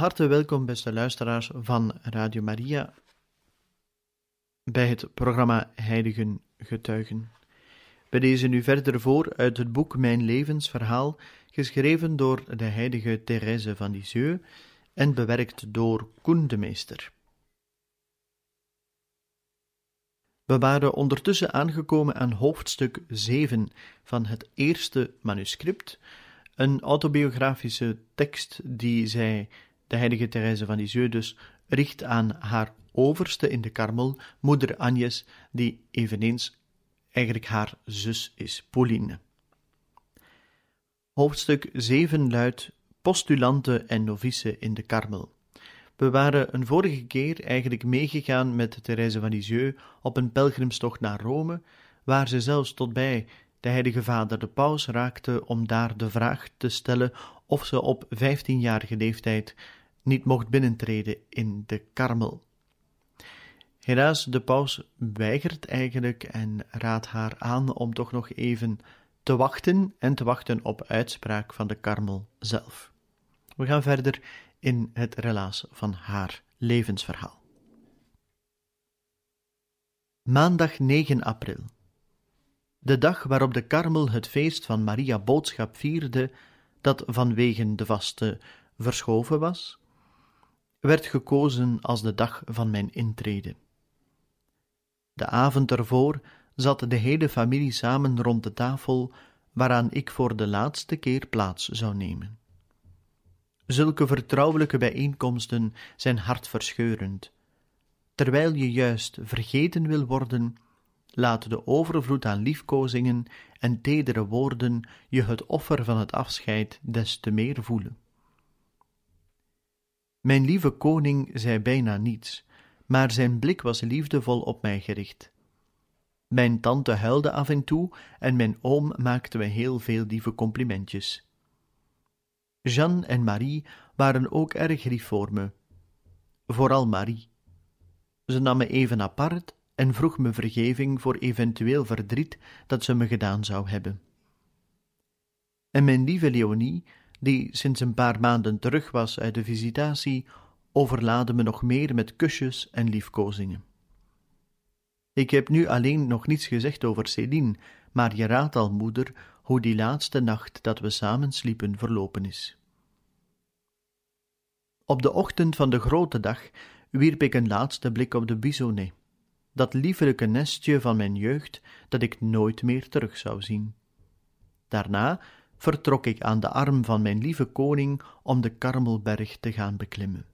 Harte welkom, beste luisteraars van Radio Maria, bij het programma Heiligen Getuigen. We lezen nu verder voor uit het boek Mijn levensverhaal, geschreven door de heilige Thérèse van Lisieux en bewerkt door Koen Meester. We waren ondertussen aangekomen aan hoofdstuk 7 van het eerste manuscript, een autobiografische tekst die zij de heilige Therese van Lisieux dus richt aan haar overste in de Karmel, moeder Agnes, die eveneens eigenlijk haar zus is, Pauline. Hoofdstuk 7 luidt Postulanten en novice in de Karmel. We waren een vorige keer eigenlijk meegegaan met Therese van Lisieux op een pelgrimstocht naar Rome, waar ze zelfs tot bij de heilige vader de paus raakte om daar de vraag te stellen of ze op vijftienjarige leeftijd niet mocht binnentreden in de karmel. Helaas, de paus weigert eigenlijk en raadt haar aan om toch nog even te wachten en te wachten op uitspraak van de karmel zelf. We gaan verder in het relaas van haar levensverhaal. Maandag 9 april. De dag waarop de karmel het feest van Maria Boodschap vierde, dat vanwege de vaste verschoven was, werd gekozen als de dag van mijn intrede. De avond ervoor zat de hele familie samen rond de tafel waaraan ik voor de laatste keer plaats zou nemen. Zulke vertrouwelijke bijeenkomsten zijn hartverscheurend. Terwijl je juist vergeten wil worden, laat de overvloed aan liefkozingen en tedere woorden je het offer van het afscheid des te meer voelen. Mijn lieve koning zei bijna niets, maar zijn blik was liefdevol op mij gericht. Mijn tante huilde af en toe en mijn oom maakte me heel veel lieve complimentjes. Jeanne en Marie waren ook erg lief voor me. Vooral Marie. Ze nam me even apart en vroeg me vergeving voor eventueel verdriet dat ze me gedaan zou hebben. En mijn lieve Leonie die sinds een paar maanden terug was uit de visitatie, overlaadde me nog meer met kusjes en liefkozingen. Ik heb nu alleen nog niets gezegd over Céline, maar je raadt al, moeder, hoe die laatste nacht dat we samen sliepen verlopen is. Op de ochtend van de grote dag wierp ik een laatste blik op de Bisonnet, dat liefelijke nestje van mijn jeugd dat ik nooit meer terug zou zien. Daarna vertrok ik aan de arm van mijn lieve koning om de Karmelberg te gaan beklimmen.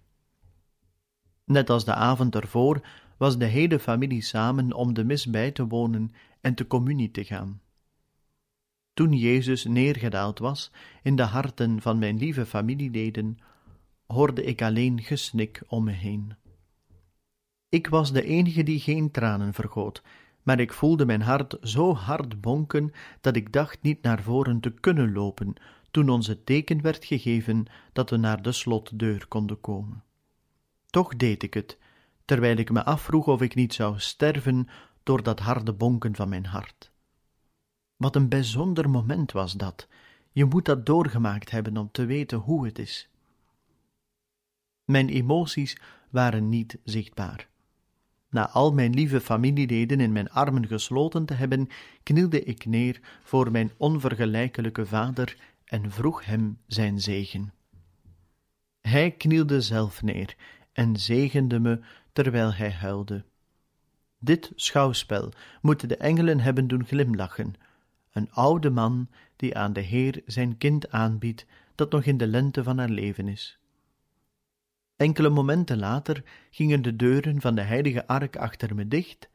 Net als de avond ervoor was de hele familie samen om de mis bij te wonen en te communie te gaan. Toen Jezus neergedaald was in de harten van mijn lieve familieleden, hoorde ik alleen gesnik om me heen. Ik was de enige die geen tranen vergoot, maar ik voelde mijn hart zo hard bonken dat ik dacht niet naar voren te kunnen lopen toen ons het teken werd gegeven dat we naar de slotdeur konden komen. Toch deed ik het, terwijl ik me afvroeg of ik niet zou sterven door dat harde bonken van mijn hart. Wat een bijzonder moment was dat. Je moet dat doorgemaakt hebben om te weten hoe het is. Mijn emoties waren niet zichtbaar. Na al mijn lieve familieleden in mijn armen gesloten te hebben, knielde ik neer voor mijn onvergelijkelijke vader en vroeg hem zijn zegen. Hij knielde zelf neer en zegende me terwijl hij huilde. Dit schouwspel moeten de engelen hebben doen glimlachen, een oude man die aan de Heer zijn kind aanbiedt dat nog in de lente van haar leven is. Enkele momenten later gingen de deuren van de heilige ark achter me dicht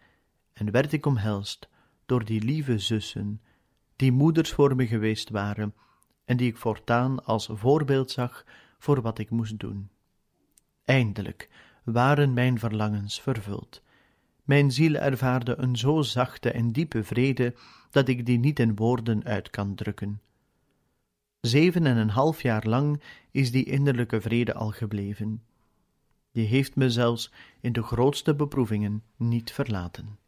en werd ik omhelst door die lieve zussen, die moeders voor me geweest waren en die ik voortaan als voorbeeld zag voor wat ik moest doen. Eindelijk waren mijn verlangens vervuld. Mijn ziel ervaarde een zo zachte en diepe vrede dat ik die niet in woorden uit kan drukken. Zeven en een half jaar lang is die innerlijke vrede al gebleven. Die heeft me zelfs in de grootste beproevingen niet verlaten.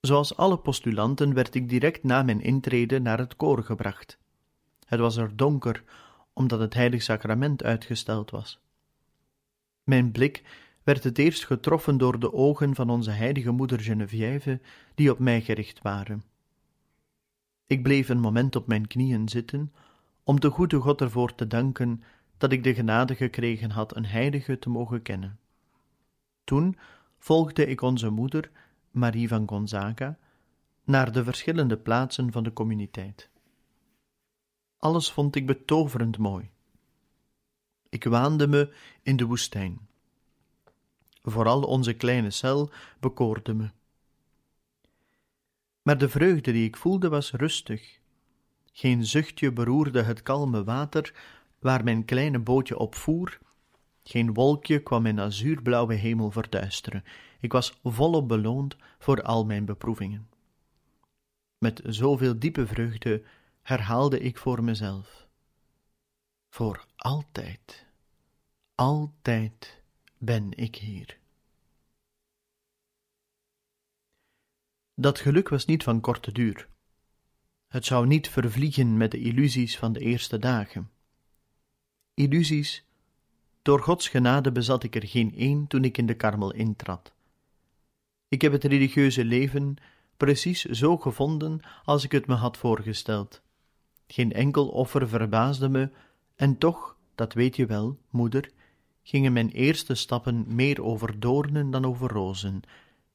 Zoals alle postulanten werd ik direct na mijn intrede naar het koor gebracht. Het was er donker, omdat het heilig sacrament uitgesteld was. Mijn blik werd het eerst getroffen door de ogen van onze heilige moeder Geneviève, die op mij gericht waren. Ik bleef een moment op mijn knieën zitten, om de goede God ervoor te danken dat ik de genade gekregen had een heilige te mogen kennen. Toen volgde ik onze moeder, Marie van Gonzaga, naar de verschillende plaatsen van de communiteit. Alles vond ik betoverend mooi. Ik waande me in de woestijn. Vooral onze kleine cel bekoorde me. Maar de vreugde die ik voelde was rustig. Geen zuchtje beroerde het kalme water waar mijn kleine bootje op voer. Geen wolkje kwam mijn azuurblauwe hemel verduisteren. Ik was volop beloond voor al mijn beproevingen. Met zoveel diepe vreugde herhaalde ik voor mezelf: Voor altijd, altijd ben ik hier. Dat geluk was niet van korte duur. Het zou niet vervliegen met de illusies van de eerste dagen. Illusies, door Gods genade bezat ik er geen één toen ik in de karmel intrad. Ik heb het religieuze leven precies zo gevonden als ik het me had voorgesteld. Geen enkel offer verbaasde me, en toch, dat weet je wel, moeder, gingen mijn eerste stappen meer over doornen dan over rozen.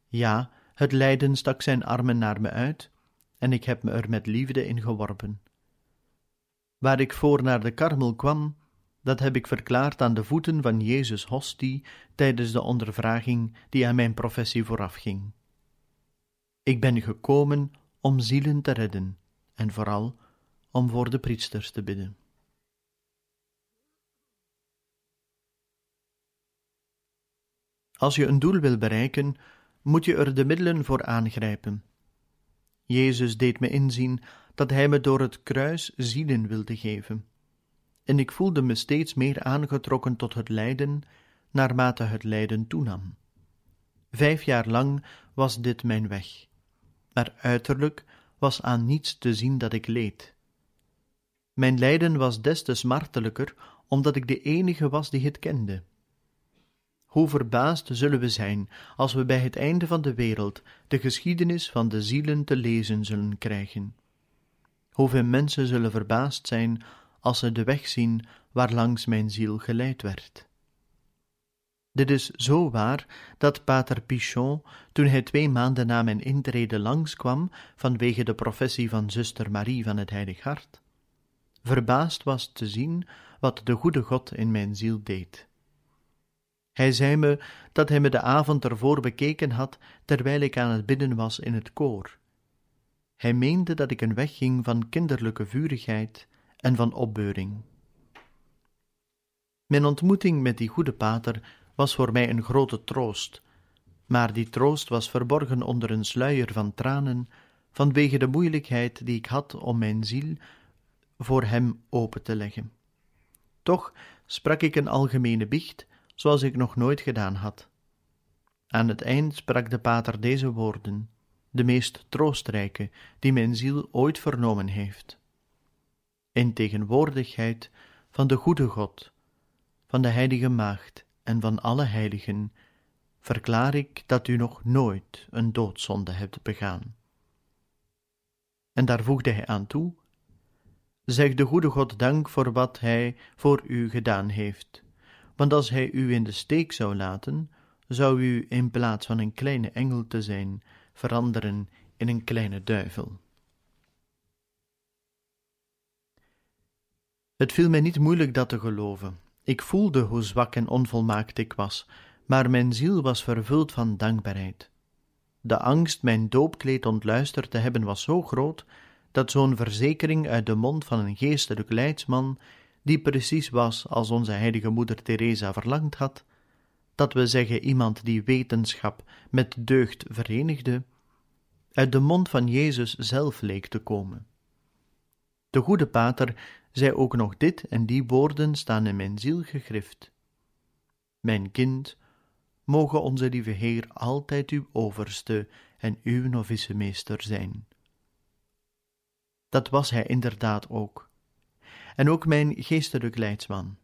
Ja, het lijden stak zijn armen naar me uit, en ik heb me er met liefde in geworpen. Waar ik voor naar de karmel kwam, dat heb ik verklaard aan de voeten van Jezus hostie tijdens de ondervraging die aan mijn professie voorafging. Ik ben gekomen om zielen te redden, en vooral om voor de priesters te bidden. Als je een doel wil bereiken, moet je er de middelen voor aangrijpen. Jezus deed me inzien dat Hij me door het kruis zielen wilde geven, en ik voelde me steeds meer aangetrokken tot het lijden, naarmate het lijden toenam. Vijf jaar lang was dit mijn weg, maar uiterlijk was aan niets te zien dat ik leed. Mijn lijden was des te smartelijker, omdat ik de enige was die het kende. Hoe verbaasd zullen we zijn als we bij het einde van de wereld de geschiedenis van de zielen te lezen zullen krijgen. Hoeveel mensen zullen verbaasd zijn als ze de weg zien waarlangs mijn ziel geleid werd. Dit is zo waar dat pater Pichon, toen hij twee maanden na mijn intrede langskwam vanwege de professie van zuster Marie van het Heilig Hart, verbaasd was te zien wat de goede God in mijn ziel deed. Hij zei me dat hij me de avond ervoor bekeken had terwijl ik aan het bidden was in het koor. Hij meende dat ik een weg ging van kinderlijke vurigheid en van opbeuring. Mijn ontmoeting met die goede pater was voor mij een grote troost, maar die troost was verborgen onder een sluier van tranen vanwege de moeilijkheid die ik had om mijn ziel voor hem open te leggen. Toch sprak ik een algemene biecht zoals ik nog nooit gedaan had. Aan het eind sprak de pater deze woorden, de meest troostrijke die mijn ziel ooit vernomen heeft. In tegenwoordigheid van de goede God, van de heilige Maagd en van alle heiligen, verklaar ik dat u nog nooit een doodzonde hebt begaan. En daar voegde hij aan toe: Zeg de goede God dank voor wat hij voor u gedaan heeft want als hij u in de steek zou laten, zou u in plaats van een kleine engel te zijn, veranderen in een kleine duivel. Het viel mij niet moeilijk dat te geloven. Ik voelde hoe zwak en onvolmaakt ik was, maar mijn ziel was vervuld van dankbaarheid. De angst mijn doopkleed ontluisterd te hebben was zo groot, dat zo'n verzekering uit de mond van een geestelijk leidsman, die precies was als onze heilige moeder Teresa verlangd had, dat we zeggen iemand die wetenschap met deugd verenigde, uit de mond van Jezus zelf leek te komen. De goede pater zei ook nog dit en die woorden staan in mijn ziel gegrift. Mijn kind, mogen onze lieve Heer altijd uw overste en uw novice meester zijn. Dat was hij inderdaad ook, en ook mijn geestelijk leidsman.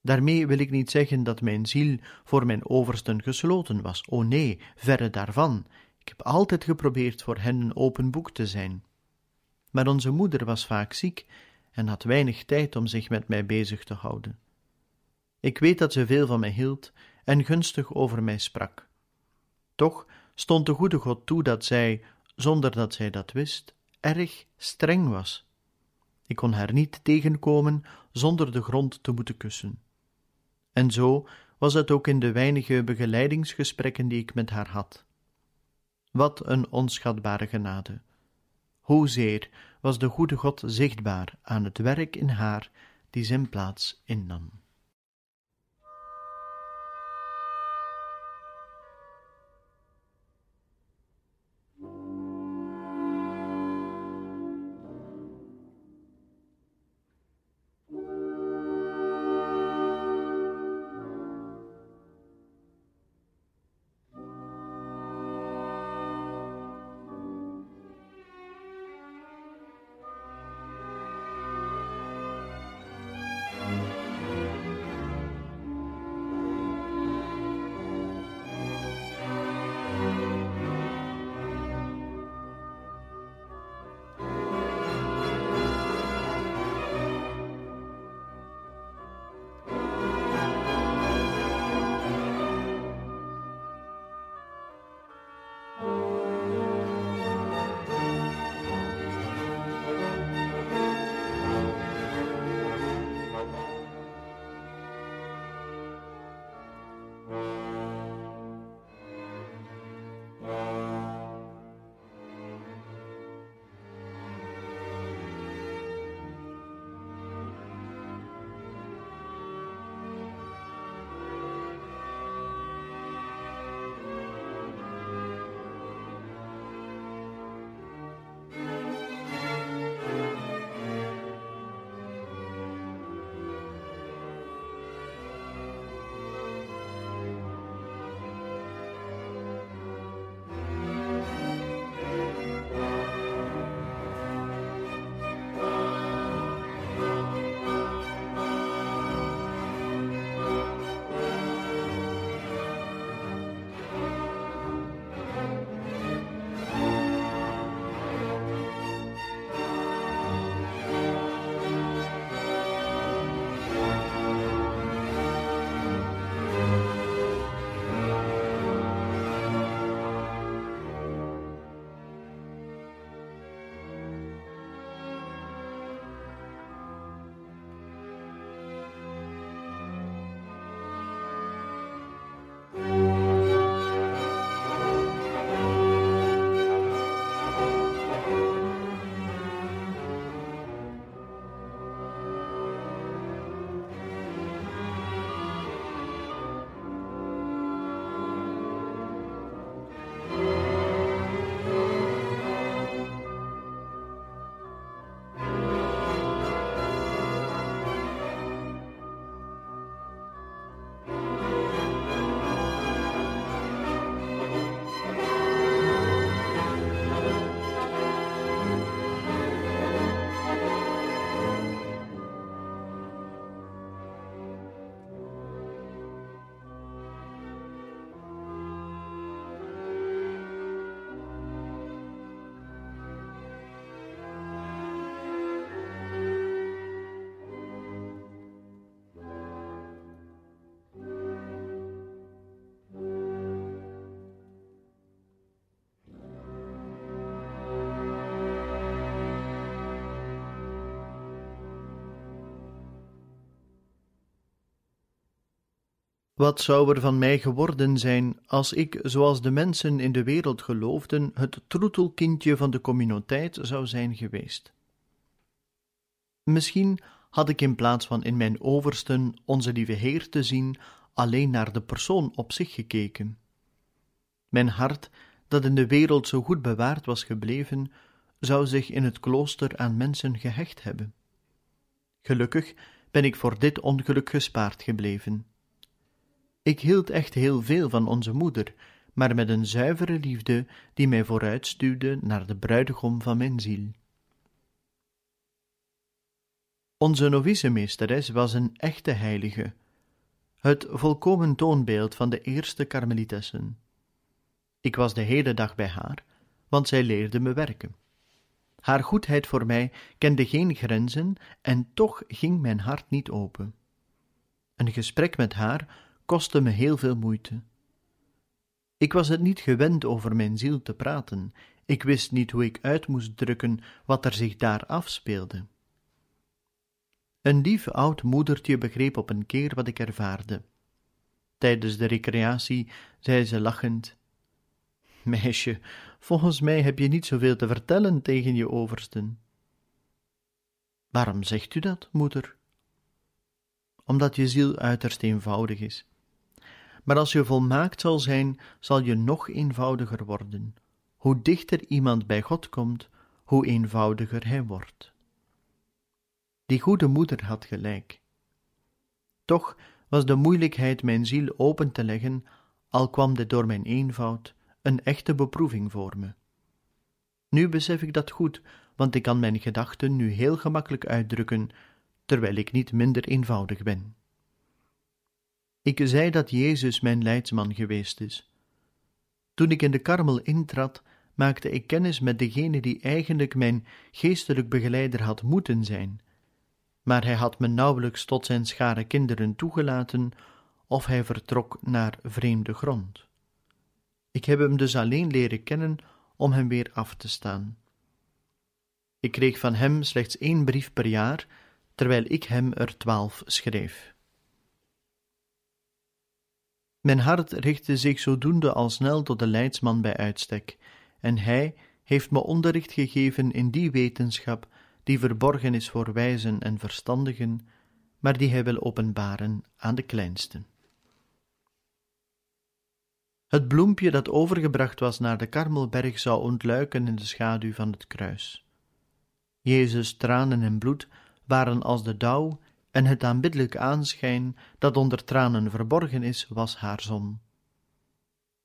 Daarmee wil ik niet zeggen dat mijn ziel voor mijn oversten gesloten was. O nee, verre daarvan. Ik heb altijd geprobeerd voor hen een open boek te zijn. Maar onze moeder was vaak ziek en had weinig tijd om zich met mij bezig te houden. Ik weet dat ze veel van mij hield en gunstig over mij sprak. Toch stond de goede God toe dat zij, zonder dat zij dat wist, erg streng was. Ik kon haar niet tegenkomen zonder de grond te moeten kussen. En zo was het ook in de weinige begeleidingsgesprekken die ik met haar had. Wat een onschatbare genade! Hoezeer was de goede God zichtbaar aan het werk in haar die zijn plaats innam. Wat zou er van mij geworden zijn als ik, zoals de mensen in de wereld geloofden, het troetelkindje van de communiteit zou zijn geweest? Misschien had ik in plaats van in mijn oversten onze lieve Heer te zien, alleen naar de persoon op zich gekeken. Mijn hart, dat in de wereld zo goed bewaard was gebleven, zou zich in het klooster aan mensen gehecht hebben. Gelukkig ben ik voor dit ongeluk gespaard gebleven. Ik hield echt heel veel van onze moeder, maar met een zuivere liefde die mij vooruitstuwde naar de bruidegom van mijn ziel. Onze novice-meesteres was een echte heilige, het volkomen toonbeeld van de eerste karmelitessen. Ik was de hele dag bij haar, want zij leerde me werken. Haar goedheid voor mij kende geen grenzen en toch ging mijn hart niet open. Een gesprek met haar kostte me heel veel moeite. Ik was het niet gewend over mijn ziel te praten, ik wist niet hoe ik uit moest drukken wat er zich daar afspeelde. Een lief oud moedertje begreep op een keer wat ik ervaarde. Tijdens de recreatie zei ze lachend: Meisje, volgens mij heb je niet zoveel te vertellen tegen je oversten. Waarom zegt u dat, moeder? Omdat je ziel uiterst eenvoudig is. Maar als je volmaakt zal zijn, zal je nog eenvoudiger worden. Hoe dichter iemand bij God komt, hoe eenvoudiger hij wordt. Die goede moeder had gelijk. Toch was de moeilijkheid mijn ziel open te leggen, al kwam dit door mijn eenvoud, een echte beproeving voor me. Nu besef ik dat goed, want ik kan mijn gedachten nu heel gemakkelijk uitdrukken, terwijl ik niet minder eenvoudig ben. Ik zei dat Jezus mijn leidsman geweest is. Toen ik in de karmel intrad, maakte ik kennis met degene die eigenlijk mijn geestelijk begeleider had moeten zijn, maar hij had me nauwelijks tot zijn schare kinderen toegelaten, of hij vertrok naar vreemde grond. Ik heb hem dus alleen leren kennen om hem weer af te staan. Ik kreeg van hem slechts één brief per jaar, terwijl ik hem er twaalf schreef. Mijn hart richtte zich zodoende al snel tot de leidsman bij uitstek, en hij heeft me onderricht gegeven in die wetenschap die verborgen is voor wijzen en verstandigen, maar die hij wil openbaren aan de kleinsten. Het bloempje dat overgebracht was naar de Karmelberg zou ontluiken in de schaduw van het kruis. Jezus' tranen en bloed waren als de dauw, en het aanbiddelijk aanschijn dat onder tranen verborgen is, was haar zon.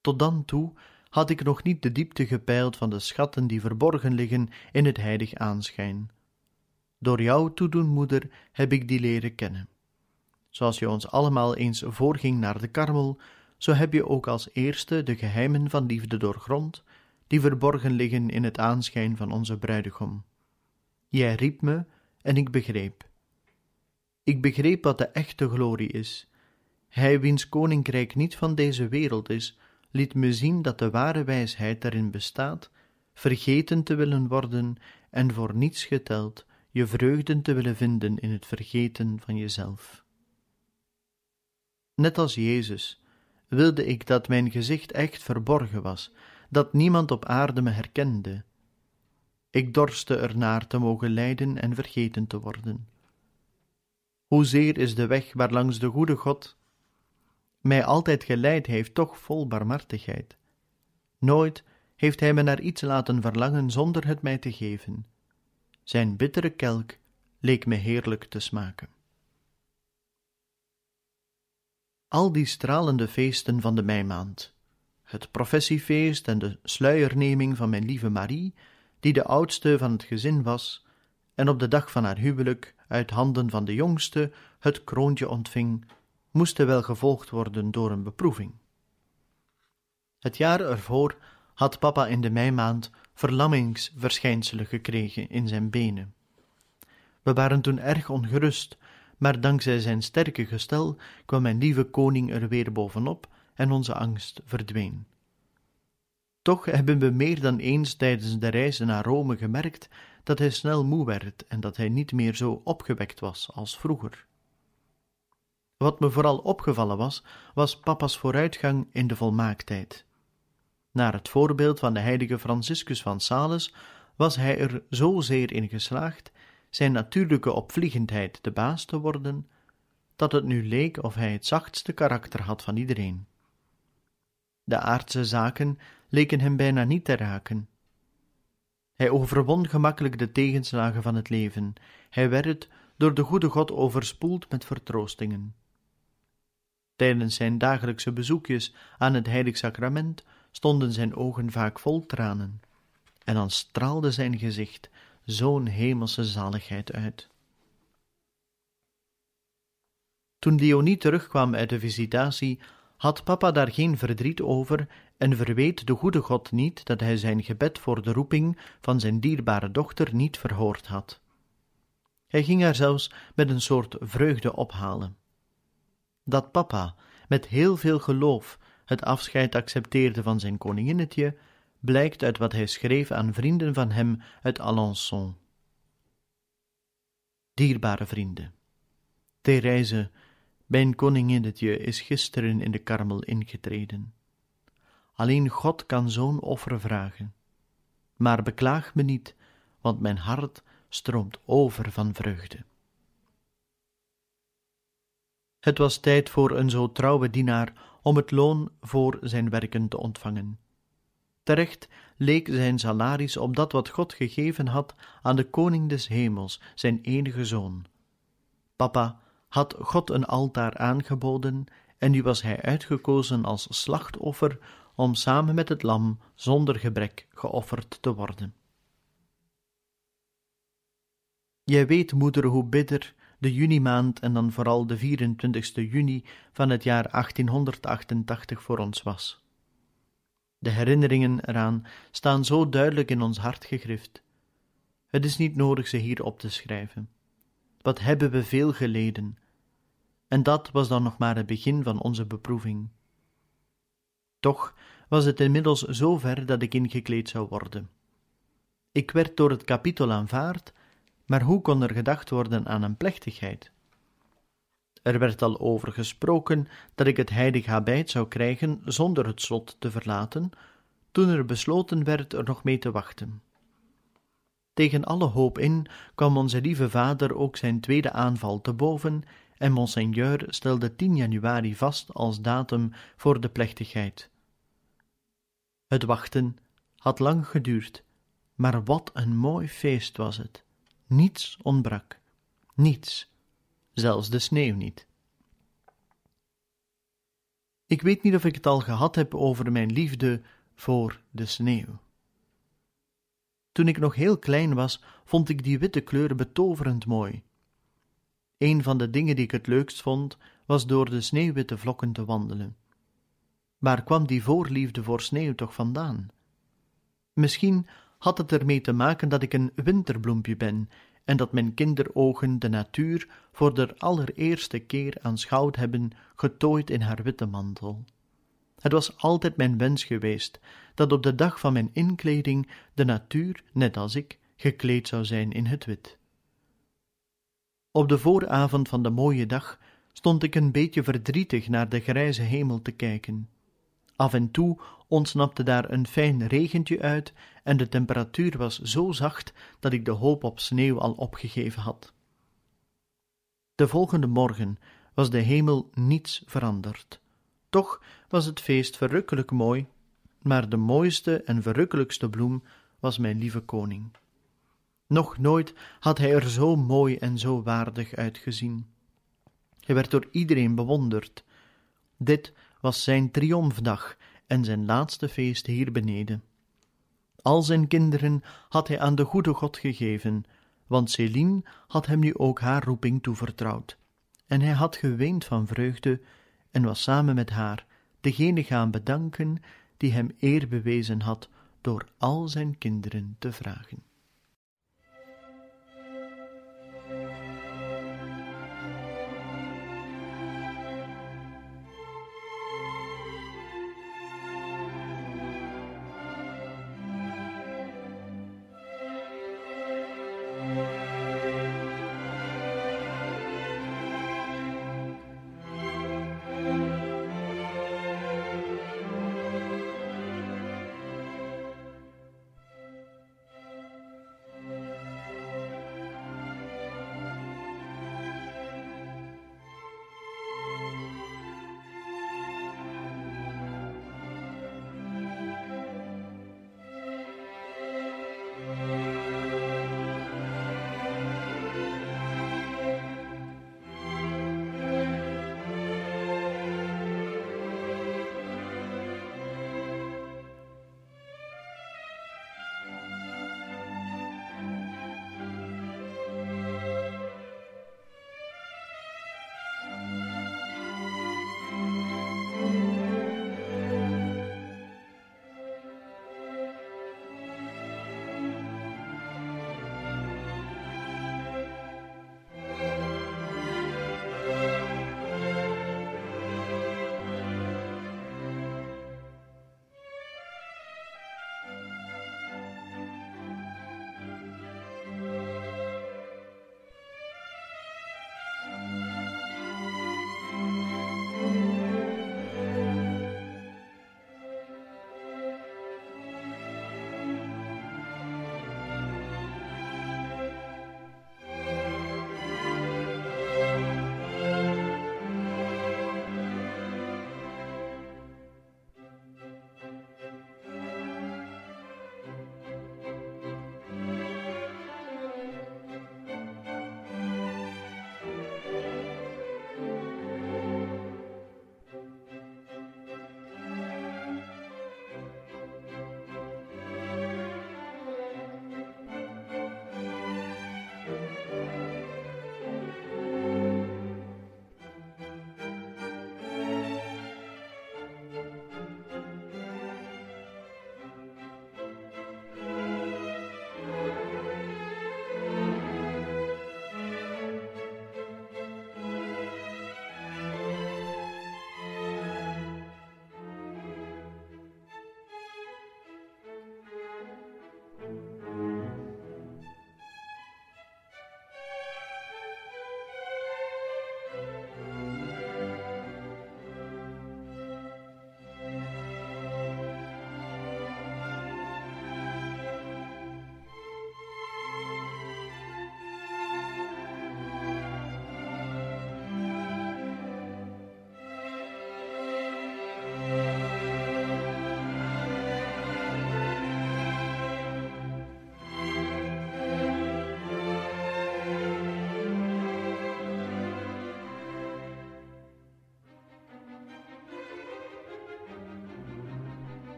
Tot dan toe had ik nog niet de diepte gepeild van de schatten die verborgen liggen in het heilig aanschijn. Door jouw toedoen, moeder, heb ik die leren kennen. Zoals je ons allemaal eens voorging naar de karmel, zo heb je ook als eerste de geheimen van liefde doorgrond, die verborgen liggen in het aanschijn van onze bruidegom. Jij riep me en ik begreep. Ik begreep wat de echte glorie is. Hij wiens koninkrijk niet van deze wereld is, liet me zien dat de ware wijsheid daarin bestaat, vergeten te willen worden en voor niets geteld, je vreugden te willen vinden in het vergeten van jezelf. Net als Jezus wilde ik dat mijn gezicht echt verborgen was, dat niemand op aarde me herkende. Ik dorste ernaar te mogen lijden en vergeten te worden. Hoezeer is de weg waarlangs de goede God mij altijd geleid heeft, toch vol barmhartigheid. Nooit heeft hij me naar iets laten verlangen zonder het mij te geven. Zijn bittere kelk leek me heerlijk te smaken. Al die stralende feesten van de meimaand, het professiefeest en de sluierneming van mijn lieve Marie, die de oudste van het gezin was, en op de dag van haar huwelijk uit handen van de jongste het kroontje ontving, moesten wel gevolgd worden door een beproeving. Het jaar ervoor had papa in de meimaand verlammingsverschijnselen gekregen in zijn benen. We waren toen erg ongerust, maar dankzij zijn sterke gestel kwam mijn lieve koning er weer bovenop en onze angst verdween. Toch hebben we meer dan eens tijdens de reizen naar Rome gemerkt dat hij snel moe werd en dat hij niet meer zo opgewekt was als vroeger. Wat me vooral opgevallen was, was papa's vooruitgang in de volmaaktheid. Naar het voorbeeld van de heilige Franciscus van Sales was hij er zozeer in geslaagd zijn natuurlijke opvliegendheid de baas te worden, dat het nu leek of hij het zachtste karakter had van iedereen. De aardse zaken leken hem bijna niet te raken. Hij overwon gemakkelijk de tegenslagen van het leven. Hij werd door de goede God overspoeld met vertroostingen. Tijdens zijn dagelijkse bezoekjes aan het heilig sacrament stonden zijn ogen vaak vol tranen, en dan straalde zijn gezicht zo'n hemelse zaligheid uit. Toen Leonie terugkwam uit de visitatie, had papa daar geen verdriet over en verweet de goede God niet dat hij zijn gebed voor de roeping van zijn dierbare dochter niet verhoord had. Hij ging haar zelfs met een soort vreugde ophalen. Dat papa met heel veel geloof het afscheid accepteerde van zijn koninginnetje, blijkt uit wat hij schreef aan vrienden van hem uit Alençon. Dierbare vrienden, Therese, mijn koninginnetje, is gisteren in de karmel ingetreden. Alleen God kan zo'n offer vragen. Maar beklaag me niet, want mijn hart stroomt over van vreugde. Het was tijd voor een zo trouwe dienaar om het loon voor zijn werken te ontvangen. Terecht leek zijn salaris op dat wat God gegeven had aan de koning des hemels, zijn enige zoon. Papa had God een altaar aangeboden en nu was hij uitgekozen als slachtoffer om samen met het lam zonder gebrek geofferd te worden. Jij weet, moeder, hoe bitter de junimaand en dan vooral de 24ste juni van het jaar 1888 voor ons was. De herinneringen eraan staan zo duidelijk in ons hart gegrift. Het is niet nodig ze hier op te schrijven. Wat hebben we veel geleden? En dat was dan nog maar het begin van onze beproeving. Toch was het inmiddels zo ver dat ik ingekleed zou worden. Ik werd door het kapitol aanvaard, maar hoe kon er gedacht worden aan een plechtigheid? Er werd al over gesproken dat ik het heilig habit zou krijgen zonder het slot te verlaten, toen er besloten werd er nog mee te wachten. Tegen alle hoop in kwam onze lieve vader ook zijn tweede aanval te boven en monseigneur stelde 10 januari vast als datum voor de plechtigheid. Het wachten had lang geduurd, maar wat een mooi feest was het. Niets ontbrak, niets zelfs de sneeuw niet. Ik weet niet of ik het al gehad heb over mijn liefde voor de sneeuw. Toen ik nog heel klein was, vond ik die witte kleur betoverend mooi. Een van de dingen die ik het leukst vond, was door de sneeuwwitte vlokken te wandelen. Waar kwam die voorliefde voor sneeuw toch vandaan? Misschien had het ermee te maken dat ik een winterbloempje ben en dat mijn kinderogen de natuur voor de allereerste keer aanschouwd hebben, getooid in haar witte mantel. Het was altijd mijn wens geweest dat op de dag van mijn inkleding de natuur, net als ik, gekleed zou zijn in het wit. Op de vooravond van de mooie dag stond ik een beetje verdrietig naar de grijze hemel te kijken. Af en toe ontsnapte daar een fijn regentje uit en de temperatuur was zo zacht dat ik de hoop op sneeuw al opgegeven had. De volgende morgen was de hemel niets veranderd. Toch was het feest verrukkelijk mooi, maar de mooiste en verrukkelijkste bloem was mijn lieve koning. Nog nooit had hij er zo mooi en zo waardig uitgezien. Hij werd door iedereen bewonderd. Dit was zijn triomfdag en zijn laatste feest hier beneden. Al zijn kinderen had hij aan de goede God gegeven, want Céline had hem nu ook haar roeping toevertrouwd. En hij had geweend van vreugde en was samen met haar degene gaan bedanken die hem eer bewezen had door al zijn kinderen te vragen.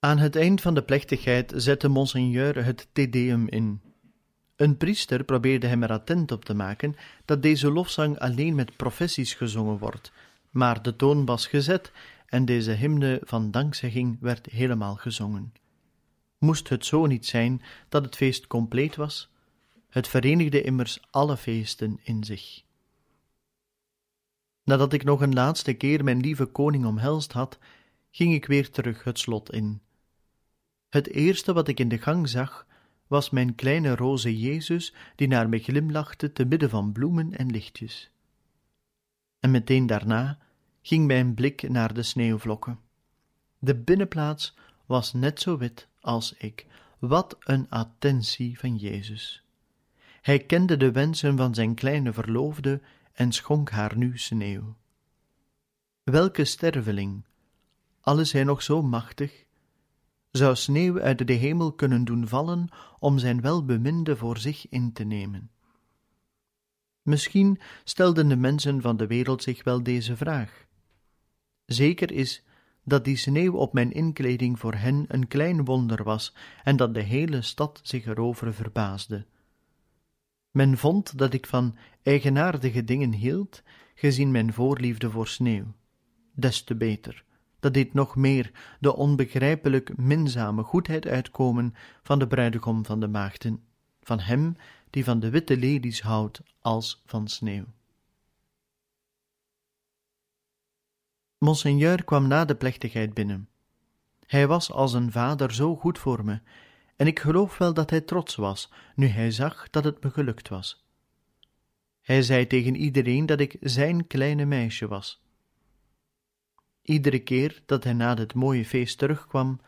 Aan het eind van de plechtigheid zette monseigneur het Te Deum in. Een priester probeerde hem er attent op te maken dat deze lofzang alleen met professies gezongen wordt, maar de toon was gezet en deze hymne van dankzegging werd helemaal gezongen. Moest het zo niet zijn dat het feest compleet was? Het verenigde immers alle feesten in zich. Nadat ik nog een laatste keer mijn lieve koning omhelst had, ging ik weer terug het slot in. Het eerste wat ik in de gang zag, was mijn kleine roze Jezus, die naar me glimlachte te midden van bloemen en lichtjes. En meteen daarna ging mijn blik naar de sneeuwvlokken. De binnenplaats was net zo wit als ik. Wat een attentie van Jezus. Hij kende de wensen van zijn kleine verloofde en schonk haar nu sneeuw. Welke sterveling, al is hij nog zo machtig, zou sneeuw uit de hemel kunnen doen vallen om zijn welbeminde voor zich in te nemen? Misschien stelden de mensen van de wereld zich wel deze vraag. Zeker is dat die sneeuw op mijn inkleding voor hen een klein wonder was en dat de hele stad zich erover verbaasde. Men vond dat ik van eigenaardige dingen hield, gezien mijn voorliefde voor sneeuw. Des te beter. Dat deed nog meer de onbegrijpelijk minzame goedheid uitkomen van de bruidegom van de maagden, van hem die van de witte lelies houdt als van sneeuw. Monseigneur kwam na de plechtigheid binnen. Hij was als een vader zo goed voor me, en ik geloof wel dat hij trots was nu hij zag dat het me gelukt was. Hij zei tegen iedereen dat ik zijn kleine meisje was. Iedere keer dat hij na het mooie feest terugkwam,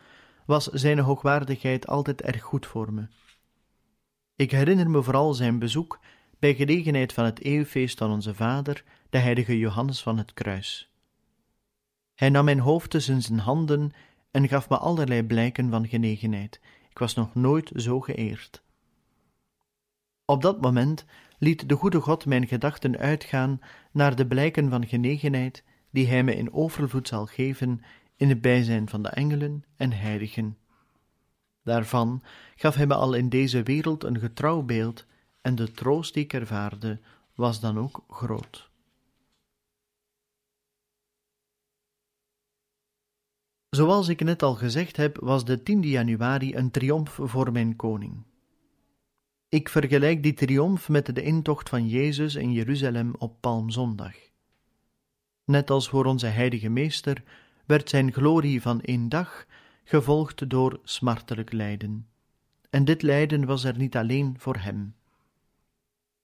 was zijn hoogwaardigheid altijd erg goed voor me. Ik herinner me vooral zijn bezoek bij gelegenheid van het eeuwfeest van onze vader, de heilige Johannes van het Kruis. Hij nam mijn hoofd tussen zijn handen en gaf me allerlei blijken van genegenheid. Ik was nog nooit zo geëerd. Op dat moment liet de goede God mijn gedachten uitgaan naar de blijken van genegenheid die hij me in overvloed zal geven in het bijzijn van de engelen en heiligen. Daarvan gaf hij me al in deze wereld een getrouw beeld, en de troost die ik ervaarde was dan ook groot. Zoals ik net al gezegd heb, was de 10 januari een triomf voor mijn koning. Ik vergelijk die triomf met de intocht van Jezus in Jeruzalem op Palmzondag. Net als voor onze heilige meester werd zijn glorie van één dag gevolgd door smartelijk lijden. En dit lijden was er niet alleen voor hem.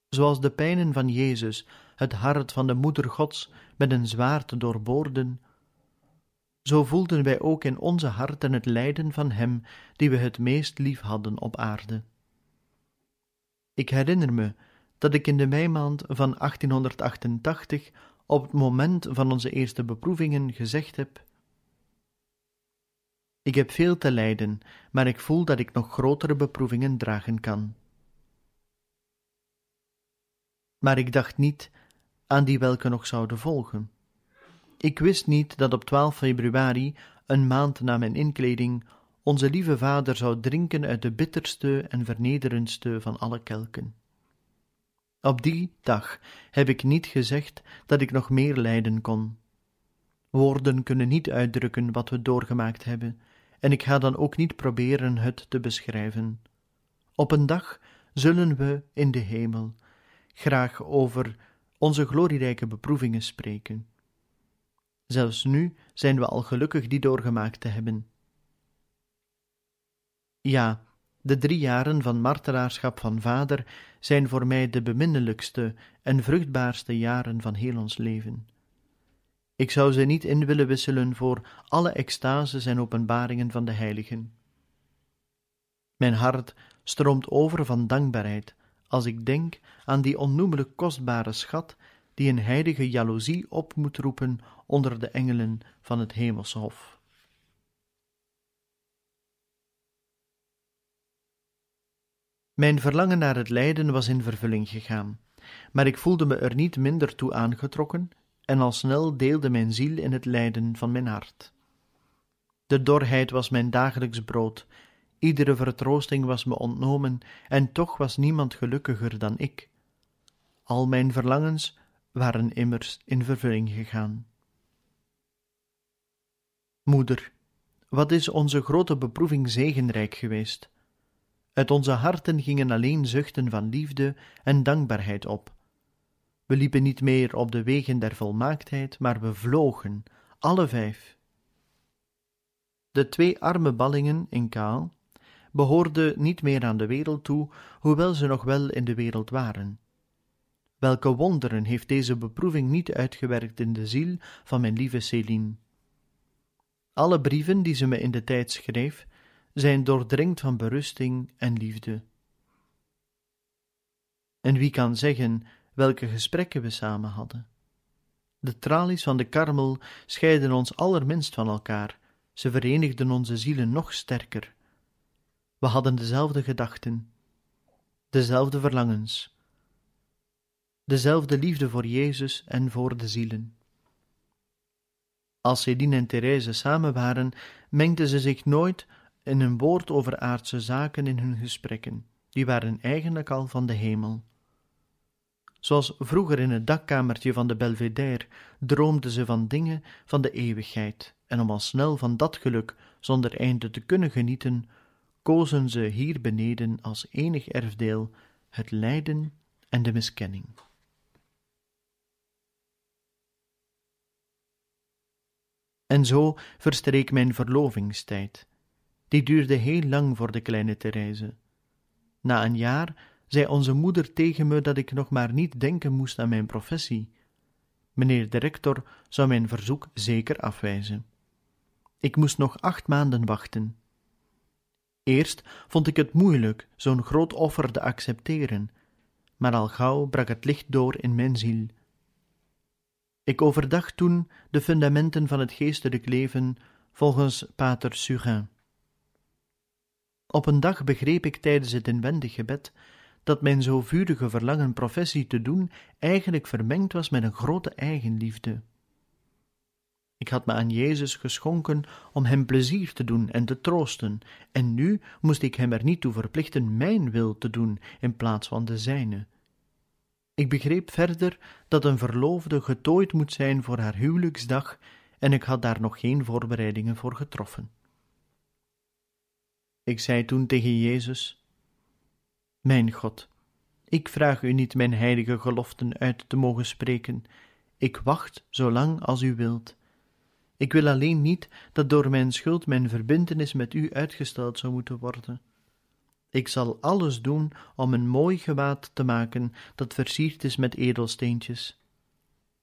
Zoals de pijnen van Jezus het hart van de Moeder Gods met een zwaard doorboorden, zo voelden wij ook in onze harten het lijden van Hem die we het meest lief hadden op aarde. Ik herinner me dat ik in de meimaand van 1888 op het moment van onze eerste beproevingen gezegd heb: Ik heb veel te lijden, maar ik voel dat ik nog grotere beproevingen dragen kan. Maar ik dacht niet aan die welke nog zouden volgen. Ik wist niet dat op 12 februari, een maand na mijn inkleding, onze lieve vader zou drinken uit de bitterste en vernederendste van alle kelken. Op die dag heb ik niet gezegd dat ik nog meer lijden kon. Woorden kunnen niet uitdrukken wat we doorgemaakt hebben, en ik ga dan ook niet proberen het te beschrijven. Op een dag zullen we in de hemel graag over onze glorierijke beproevingen spreken. Zelfs nu zijn we al gelukkig die doorgemaakt te hebben. Ja, de drie jaren van martelaarschap van vader zijn voor mij de beminnelijkste en vruchtbaarste jaren van heel ons leven. Ik zou ze niet in willen wisselen voor alle extases en openbaringen van de heiligen. Mijn hart stroomt over van dankbaarheid als ik denk aan die onnoemelijk kostbare schat die een heilige jaloezie op moet roepen onder de engelen van het hemelshof. Mijn verlangen naar het lijden was in vervulling gegaan, maar ik voelde me er niet minder toe aangetrokken, en al snel deelde mijn ziel in het lijden van mijn hart. De dorheid was mijn dagelijks brood, iedere vertroosting was me ontnomen, en toch was niemand gelukkiger dan ik. Al mijn verlangens waren immers in vervulling gegaan. Moeder, wat is onze grote beproeving zegenrijk geweest? Uit onze harten gingen alleen zuchten van liefde en dankbaarheid op. We liepen niet meer op de wegen der volmaaktheid, maar we vlogen, alle vijf. De twee arme ballingen in Kaal behoorden niet meer aan de wereld toe, hoewel ze nog wel in de wereld waren. Welke wonderen heeft deze beproeving niet uitgewerkt in de ziel van mijn lieve Céline? Alle brieven die ze me in de tijd schreef, zijn doordringd van berusting en liefde. En wie kan zeggen welke gesprekken we samen hadden? De tralies van de karmel scheiden ons allerminst van elkaar, ze verenigden onze zielen nog sterker. We hadden dezelfde gedachten, dezelfde verlangens, dezelfde liefde voor Jezus en voor de zielen. Als Céline en Therese samen waren, mengden ze zich nooit in een woord over aardse zaken in hun gesprekken, die waren eigenlijk al van de hemel. Zoals vroeger in het dakkamertje van de Belvedere droomden ze van dingen van de eeuwigheid, en om al snel van dat geluk zonder einde te kunnen genieten, kozen ze hier beneden als enig erfdeel het lijden en de miskenning. En zo verstreek mijn verlovingstijd. Die duurde heel lang voor de kleine Therese. Na een jaar zei onze moeder tegen me dat ik nog maar niet denken moest aan mijn professie. Meneer de rector zou mijn verzoek zeker afwijzen. Ik moest nog acht maanden wachten. Eerst vond ik het moeilijk zo'n groot offer te accepteren, maar al gauw brak het licht door in mijn ziel. Ik overdacht toen de fundamenten van het geestelijk leven volgens Pater Surin. Op een dag begreep ik tijdens het inwendig gebed dat mijn zo vurige verlangen professie te doen eigenlijk vermengd was met een grote eigenliefde. Ik had me aan Jezus geschonken om hem plezier te doen en te troosten, en nu moest ik hem er niet toe verplichten mijn wil te doen in plaats van de zijne. Ik begreep verder dat een verloofde getooid moet zijn voor haar huwelijksdag, en ik had daar nog geen voorbereidingen voor getroffen. Ik zei toen tegen Jezus: Mijn God, ik vraag u niet mijn heilige geloften uit te mogen spreken. Ik wacht zolang als u wilt. Ik wil alleen niet dat door mijn schuld mijn verbintenis met u uitgesteld zou moeten worden. Ik zal alles doen om een mooi gewaad te maken dat versierd is met edelsteentjes.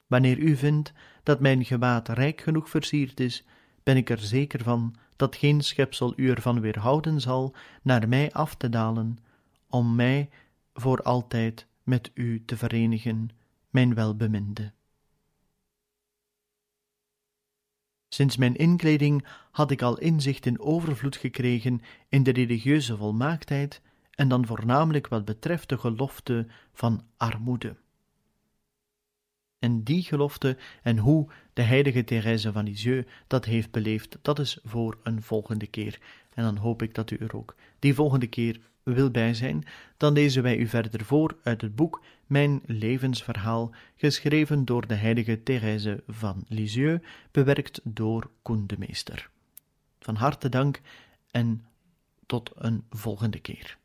Wanneer u vindt dat mijn gewaad rijk genoeg versierd is, ben ik er zeker van dat geen schepsel u ervan weerhouden zal naar mij af te dalen, om mij voor altijd met u te verenigen, mijn welbeminde. Sinds mijn inkleding had ik al inzicht in overvloed gekregen in de religieuze volmaaktheid en dan voornamelijk wat betreft de gelofte van armoede. En die gelofte en hoe de heilige Therese van Lisieux dat heeft beleefd, dat is voor een volgende keer. En dan hoop ik dat u er ook die volgende keer wil bij zijn. Dan lezen wij u verder voor uit het boek Mijn levensverhaal, geschreven door de heilige Therese van Lisieux, bewerkt door Koen de Meester. Van harte dank en tot een volgende keer.